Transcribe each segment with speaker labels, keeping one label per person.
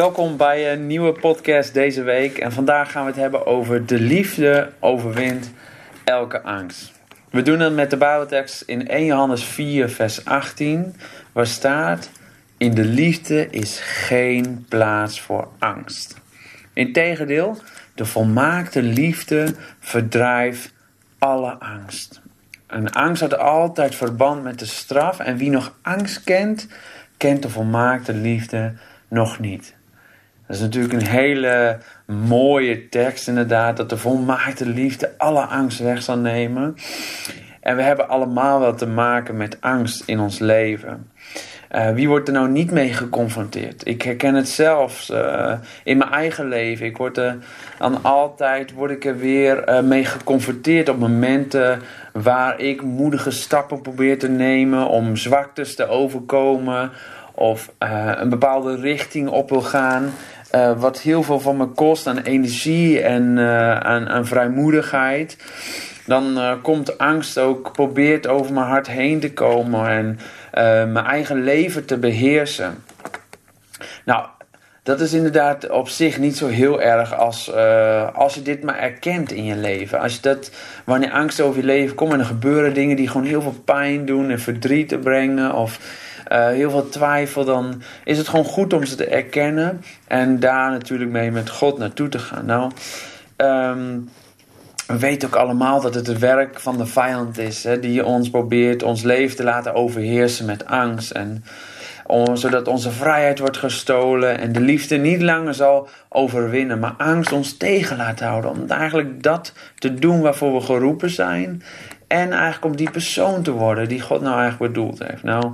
Speaker 1: Welkom bij een nieuwe podcast deze week. En vandaag gaan we het hebben over de liefde overwint elke angst. We doen het met de Bijbeltekst in 1 Johannes 4, vers 18, waar staat: In de liefde is geen plaats voor angst. Integendeel, de volmaakte liefde verdrijft alle angst. Een angst had altijd verband met de straf. En wie nog angst kent, kent de volmaakte liefde nog niet. Dat is natuurlijk een hele mooie tekst, inderdaad. Dat de volmaakte liefde alle angst weg zal nemen. En we hebben allemaal wel te maken met angst in ons leven. Uh, wie wordt er nou niet mee geconfronteerd? Ik herken het zelfs uh, in mijn eigen leven. Ik word er dan altijd word ik er weer uh, mee geconfronteerd op momenten waar ik moedige stappen probeer te nemen om zwaktes te overkomen of een bepaalde richting op wil gaan. Wat heel veel van me kost aan energie en aan, aan vrijmoedigheid dan uh, komt angst ook, probeert over mijn hart heen te komen en mijn eigen leven te beheersen. Nou, dat is inderdaad op zich niet zo heel erg als, uh, als je dit maar erkent in je leven. Als je dat, wanneer angst over je leven komt en er gebeuren dingen die gewoon heel veel pijn doen en verdriet brengen of heel veel twijfel, dan is het gewoon goed om ze te erkennen en daar natuurlijk mee met God naartoe te gaan. Nou, um, we weten ook allemaal dat het het werk van de vijand is, hè, die ons probeert ons leven te laten overheersen met angst. En zodat onze vrijheid wordt gestolen en de liefde niet langer zal overwinnen, maar angst ons tegen laat houden. Om eigenlijk dat te doen waarvoor we geroepen zijn. En eigenlijk om die persoon te worden die God nou eigenlijk bedoeld heeft. Nou,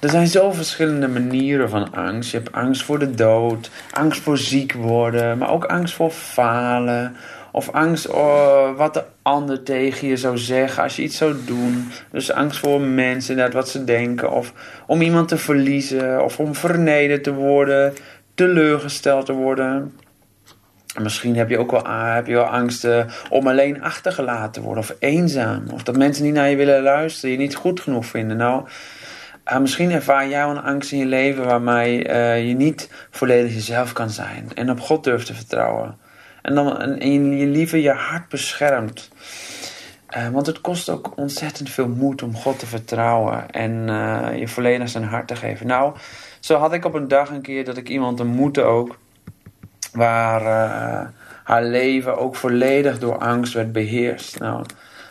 Speaker 1: er zijn zo verschillende manieren van angst. Je hebt angst voor de dood, angst voor ziek worden, maar ook angst voor falen of angst oh, wat de ander tegen je zou zeggen als je iets zou doen. Dus angst voor mensen, inderdaad, wat ze denken. Of om iemand te verliezen. Of om vernederd te worden. Teleurgesteld te worden. misschien heb je ook wel, heb je wel angst om alleen achtergelaten te worden. Of eenzaam. Of dat mensen niet naar je willen luisteren. Je niet goed genoeg vinden. Nou... Uh, misschien ervaar jij een angst in je leven waarmee uh, je niet volledig jezelf kan zijn en op God durft te vertrouwen. En dan en je liever je hart beschermt. Uh, want het kost ook ontzettend veel moed om God te vertrouwen en uh, je volledig zijn hart te geven. Nou, zo had ik op een dag een keer dat ik iemand ontmoette ook, waar uh, haar leven ook volledig door angst werd beheerst. Nou,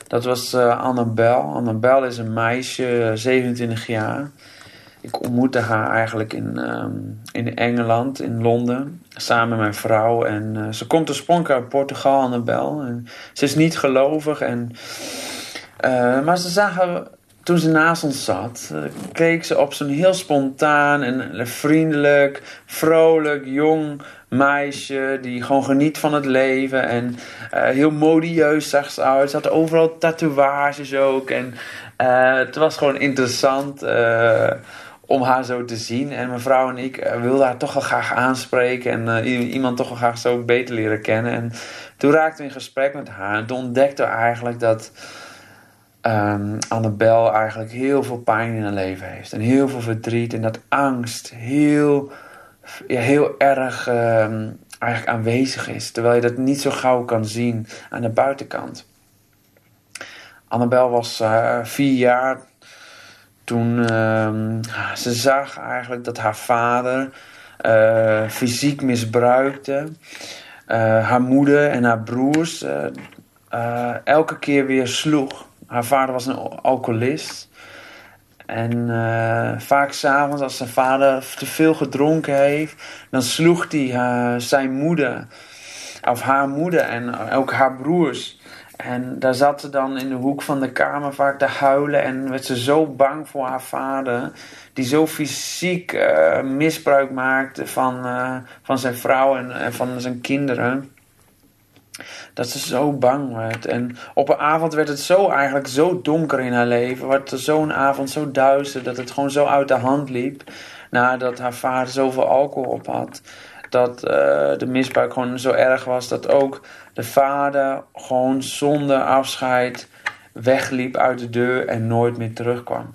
Speaker 1: dat was Annabel. Annabel is een meisje, 27 jaar. Ik ontmoette haar eigenlijk in, um, in Engeland, in Londen, samen met mijn vrouw. En uh, ze komt oorspronkelijk uit Portugal, Annabel. En ze is niet gelovig. En, uh, maar ze zagen, toen ze naast ons zat, uh, keek ze op zo'n heel spontaan en vriendelijk, vrolijk, jong meisje die gewoon geniet van het leven. En heel modieus zag ze uit. Ze had overal tatoeages ook. En het was gewoon interessant om haar zo te zien. En mijn vrouw en ik uh, wilden haar toch wel graag aanspreken en uh, iemand toch wel graag zo beter leren kennen. En toen raakten we in gesprek met haar en toen ontdekte we eigenlijk dat um, Annabel eigenlijk heel veel pijn in haar leven heeft. En heel veel verdriet en dat angst heel, heel erg um, eigenlijk aanwezig is. Terwijl je dat niet zo gauw kan zien aan de buitenkant. Annabel was uh, vier jaar toen uh, ze zag eigenlijk dat haar vader uh, fysiek misbruikte. Uh, haar moeder en haar broers uh, elke keer weer sloeg. Haar vader was een alcoholist. En vaak s'avonds als zijn vader te veel gedronken heeft, dan sloeg hij zijn moeder, of haar moeder en ook haar broers. En daar zat ze dan in de hoek van de kamer vaak te huilen en werd ze zo bang voor haar vader, die zo fysiek uh, misbruik maakte van, uh, van zijn vrouw en, en, van zijn kinderen. Dat ze zo bang werd. En op een avond werd het zo eigenlijk zo donker in haar leven. Werd zo'n avond zo duister dat het gewoon zo uit de hand liep. Nadat haar vader zoveel alcohol op had dat uh, de misbruik gewoon zo erg was dat ook de vader gewoon zonder afscheid wegliep uit de deur en nooit meer terugkwam.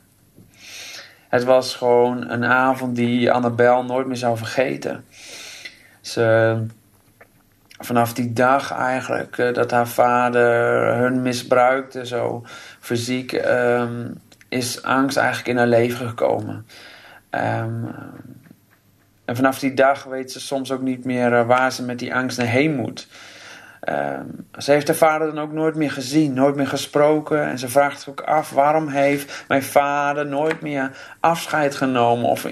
Speaker 1: Het was gewoon een avond die Annabel nooit meer zou vergeten. Ze, vanaf die dag eigenlijk uh, dat haar vader hun misbruikte, zo fysiek, um, is angst eigenlijk in haar leven gekomen. Um, en vanaf die dag weet ze soms ook niet meer uh, waar ze met die angst naar heen moet. Um, ze heeft haar vader dan ook nooit meer gezien, nooit meer gesproken. En ze vraagt zich ook af waarom heeft mijn vader nooit meer afscheid genomen of,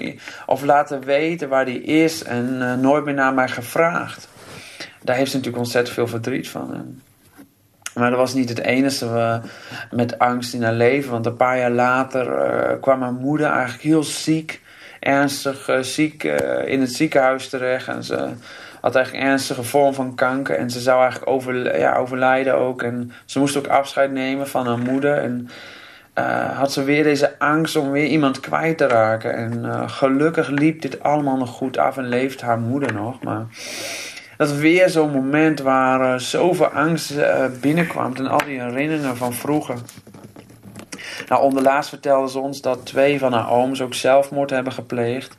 Speaker 1: of laten weten waar hij is en uh, nooit meer naar mij gevraagd. Daar heeft ze natuurlijk ontzettend veel verdriet van. Maar dat was niet het enige uh, met angst in haar leven. Want een paar jaar later kwam haar moeder eigenlijk heel ziek, ernstig uh, ziek in het ziekenhuis terecht. En ze had eigenlijk ernstige vorm van kanker. En ze zou eigenlijk over, ja, overlijden ook. En ze moest ook afscheid nemen van haar moeder. En had ze weer deze angst om weer iemand kwijt te raken. En gelukkig liep dit allemaal nog goed af en leeft haar moeder nog. Maar dat weer zo'n moment waar zoveel angst binnenkwam. En al die herinneringen van vroeger. Nou, onderlaatst vertelde ze ons dat twee van haar ooms ook zelfmoord hebben gepleegd.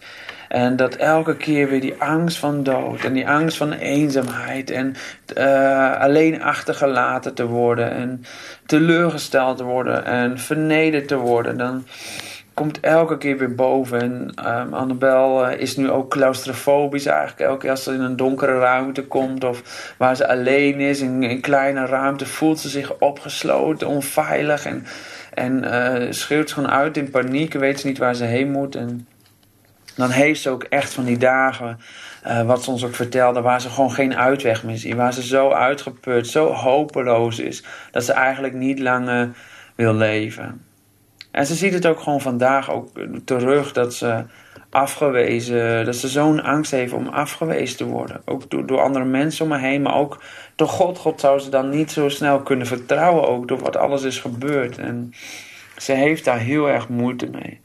Speaker 1: En dat elke keer weer die angst van dood en die angst van eenzaamheid en uh, alleen achtergelaten te worden en teleurgesteld te worden en vernederd te worden. Dan, komt elke keer weer boven. En um, Annabel uh, is nu ook claustrofobisch eigenlijk. Elke keer als ze in een donkere ruimte komt of waar ze alleen is, in een kleine ruimte, voelt ze zich opgesloten, onveilig en, en uh, schreeuwt gewoon uit in paniek, weet ze niet waar ze heen moet. En dan heeft ze ook echt van die dagen, uh, wat ze ons ook vertelde, waar ze gewoon geen uitweg meer ziet. Waar ze zo uitgeput, zo hopeloos is, dat ze eigenlijk niet langer wil leven. En ze ziet het ook gewoon vandaag ook terug dat ze afgewezen, dat ze zo'n angst heeft om afgewezen te worden. Ook door, door andere mensen om me heen, maar ook door God. God zou ze dan niet zo snel kunnen vertrouwen, ook door wat alles is gebeurd. En ze heeft daar heel erg moeite mee.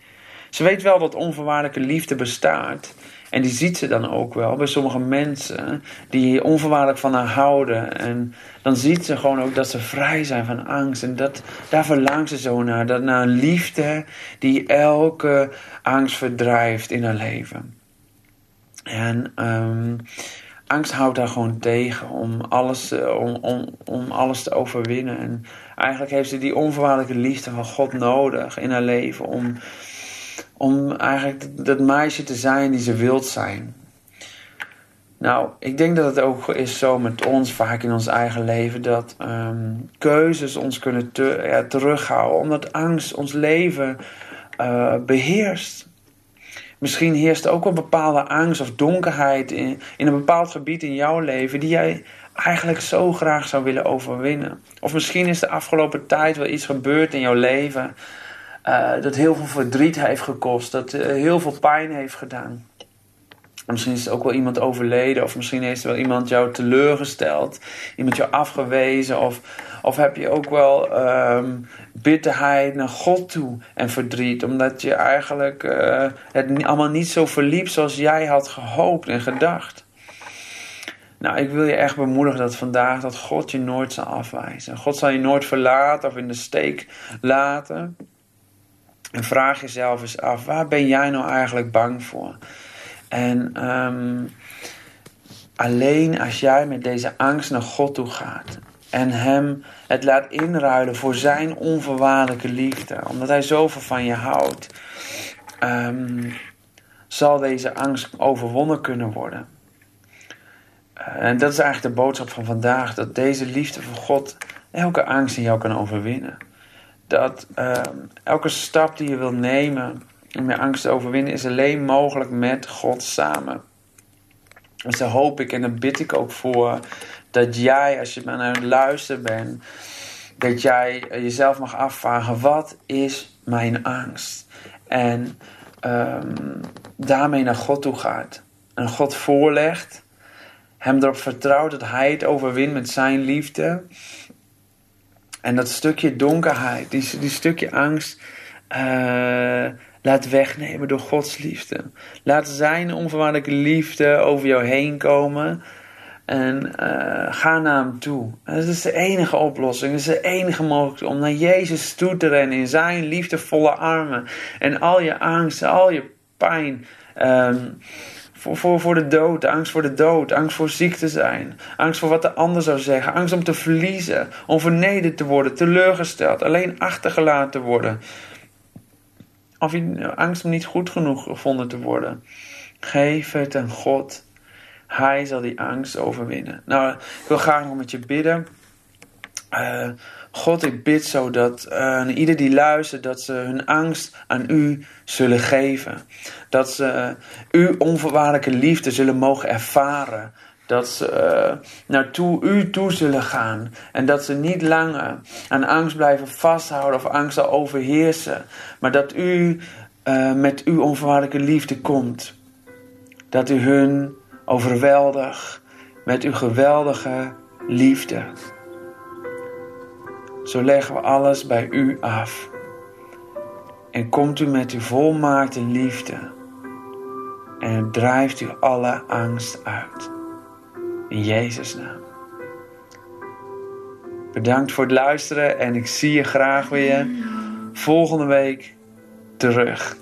Speaker 1: Ze weet wel dat onvoorwaardelijke liefde bestaat. En die ziet ze dan ook wel bij sommige mensen die onvoorwaardelijk van haar houden. En dan ziet ze gewoon ook dat ze vrij zijn van angst. En dat, daar verlangt ze zo naar. Dat naar een liefde die elke angst verdrijft in haar leven. En um, angst houdt haar gewoon tegen om alles, om, om, om alles te overwinnen. En eigenlijk heeft ze die onvoorwaardelijke liefde van God nodig in haar leven om om eigenlijk dat meisje te zijn die ze wilt zijn. Nou, ik denk dat het ook is zo met ons vaak in ons eigen leven dat um, keuzes ons kunnen terughouden, omdat angst ons leven uh, beheerst. Misschien heerst ook een bepaalde angst of donkerheid in, in een bepaald gebied in jouw leven die jij eigenlijk zo graag zou willen overwinnen. Of misschien is de afgelopen tijd wel iets gebeurd in jouw leven uh, dat heel veel verdriet heeft gekost, dat uh, heel veel pijn heeft gedaan. Misschien is er ook wel iemand overleden, of misschien heeft er wel iemand jou teleurgesteld, iemand jou afgewezen, of, of heb je ook wel um, bitterheid naar God toe en verdriet, omdat je eigenlijk uh, het allemaal niet zo verliep zoals jij had gehoopt en gedacht. Nou, ik wil je echt bemoedigen dat vandaag dat God je nooit zal afwijzen. God zal je nooit verlaten of in de steek laten. En vraag jezelf eens af, waar ben jij nou eigenlijk bang voor? En um, alleen als jij met deze angst naar God toe gaat en Hem het laat inruilen voor Zijn onvoorwaardelijke liefde, omdat Hij zoveel van je houdt, um, zal deze angst overwonnen kunnen worden. Uh, en dat is eigenlijk de boodschap van vandaag, dat deze liefde voor God elke angst in jou kan overwinnen dat uh, elke stap die je wilt nemen om je angst te overwinnen, is alleen mogelijk met God samen. Dus daar hoop ik en dan bid ik ook voor dat jij, als je aan het luisteren bent, dat jij jezelf mag afvragen: wat is mijn angst? En um, daarmee naar God toe gaat. En God voorlegt, hem erop vertrouwt dat hij het overwint met zijn liefde. En dat stukje donkerheid, die, die stukje angst, uh, laat wegnemen door Gods liefde. Laat zijn onvoorwaardelijke liefde over jou heen komen. En uh, ga naar hem toe. dat is de enige oplossing. Dat is de enige mogelijkheid om naar Jezus toe te rennen in zijn liefdevolle armen. En al je angst, al je pijn um, voor, voor, voor de dood, angst voor de dood, angst voor ziek te zijn, angst voor wat de ander zou zeggen, angst om te verliezen, om vernederd te worden, teleurgesteld, alleen achtergelaten te worden. Of je angst om niet goed genoeg gevonden te worden. Geef het aan God. Hij zal die angst overwinnen. Nou, ik wil graag nog met je bidden. Uh, God, ik bid zo dat uh, ieder die luistert, dat ze hun angst aan u zullen geven. Dat ze uh, uw onvoorwaardelijke liefde zullen mogen ervaren. Dat ze uh, naartoe u toe zullen gaan. En dat ze niet langer aan angst blijven vasthouden of angst zal overheersen. Maar dat u met uw onvoorwaardelijke liefde komt. Dat u hun overweldigt met uw geweldige liefde. Zo leggen we alles bij u af. En komt u met uw volmaakte liefde. En drijft u alle angst uit. In Jezus' naam. Bedankt voor het luisteren en ik zie je graag weer volgende week terug.